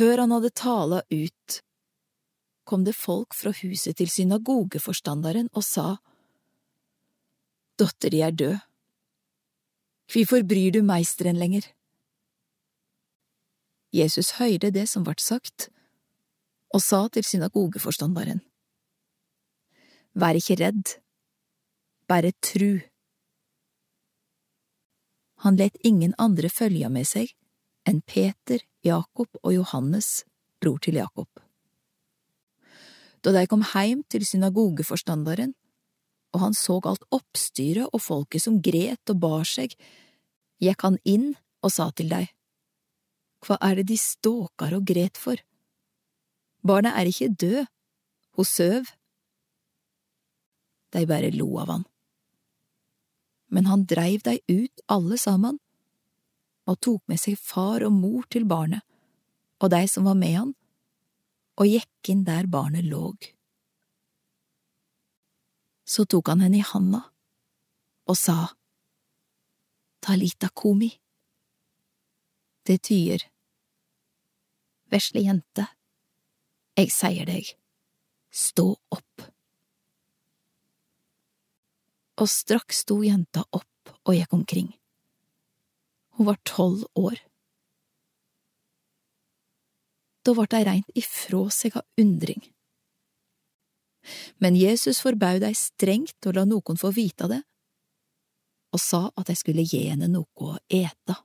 Før han hadde tala ut, kom det folk fra huset til synagogeforstanderen og sa, Dotter di er død. Hvorfor bryr du meisteren lenger? Jesus høyde det som vart sagt, og sa til synagogeforstanderen, Vær ikke redd, bare tru. Han let ingen andre følge med seg enn Peter, Jakob og Johannes, bror til Jakob. Da de kom heim til synagogeforstanderen, og han så alt oppstyret og folket som gret og bar seg, gikk han inn og sa til dei, Hva er det de ståkar og gret for? Barnet er ikke død, hun søv. De bare lo av han. Men han dreiv dei ut alle sammen, og tok med seg far og mor til barnet, og de som var med han, og gikk inn der barnet låg. Så tok han henne i handa og sa, Talita komi. Det tyder, Vesle jente, jeg sier deg, stå opp. Og straks sto jenta opp og gikk omkring. Hun var tolv år. Da vart dei reint ifrå seg av undring. Men Jesus forbaud dei strengt å la noen få vite det, og sa at dei skulle gi henne noe å ete.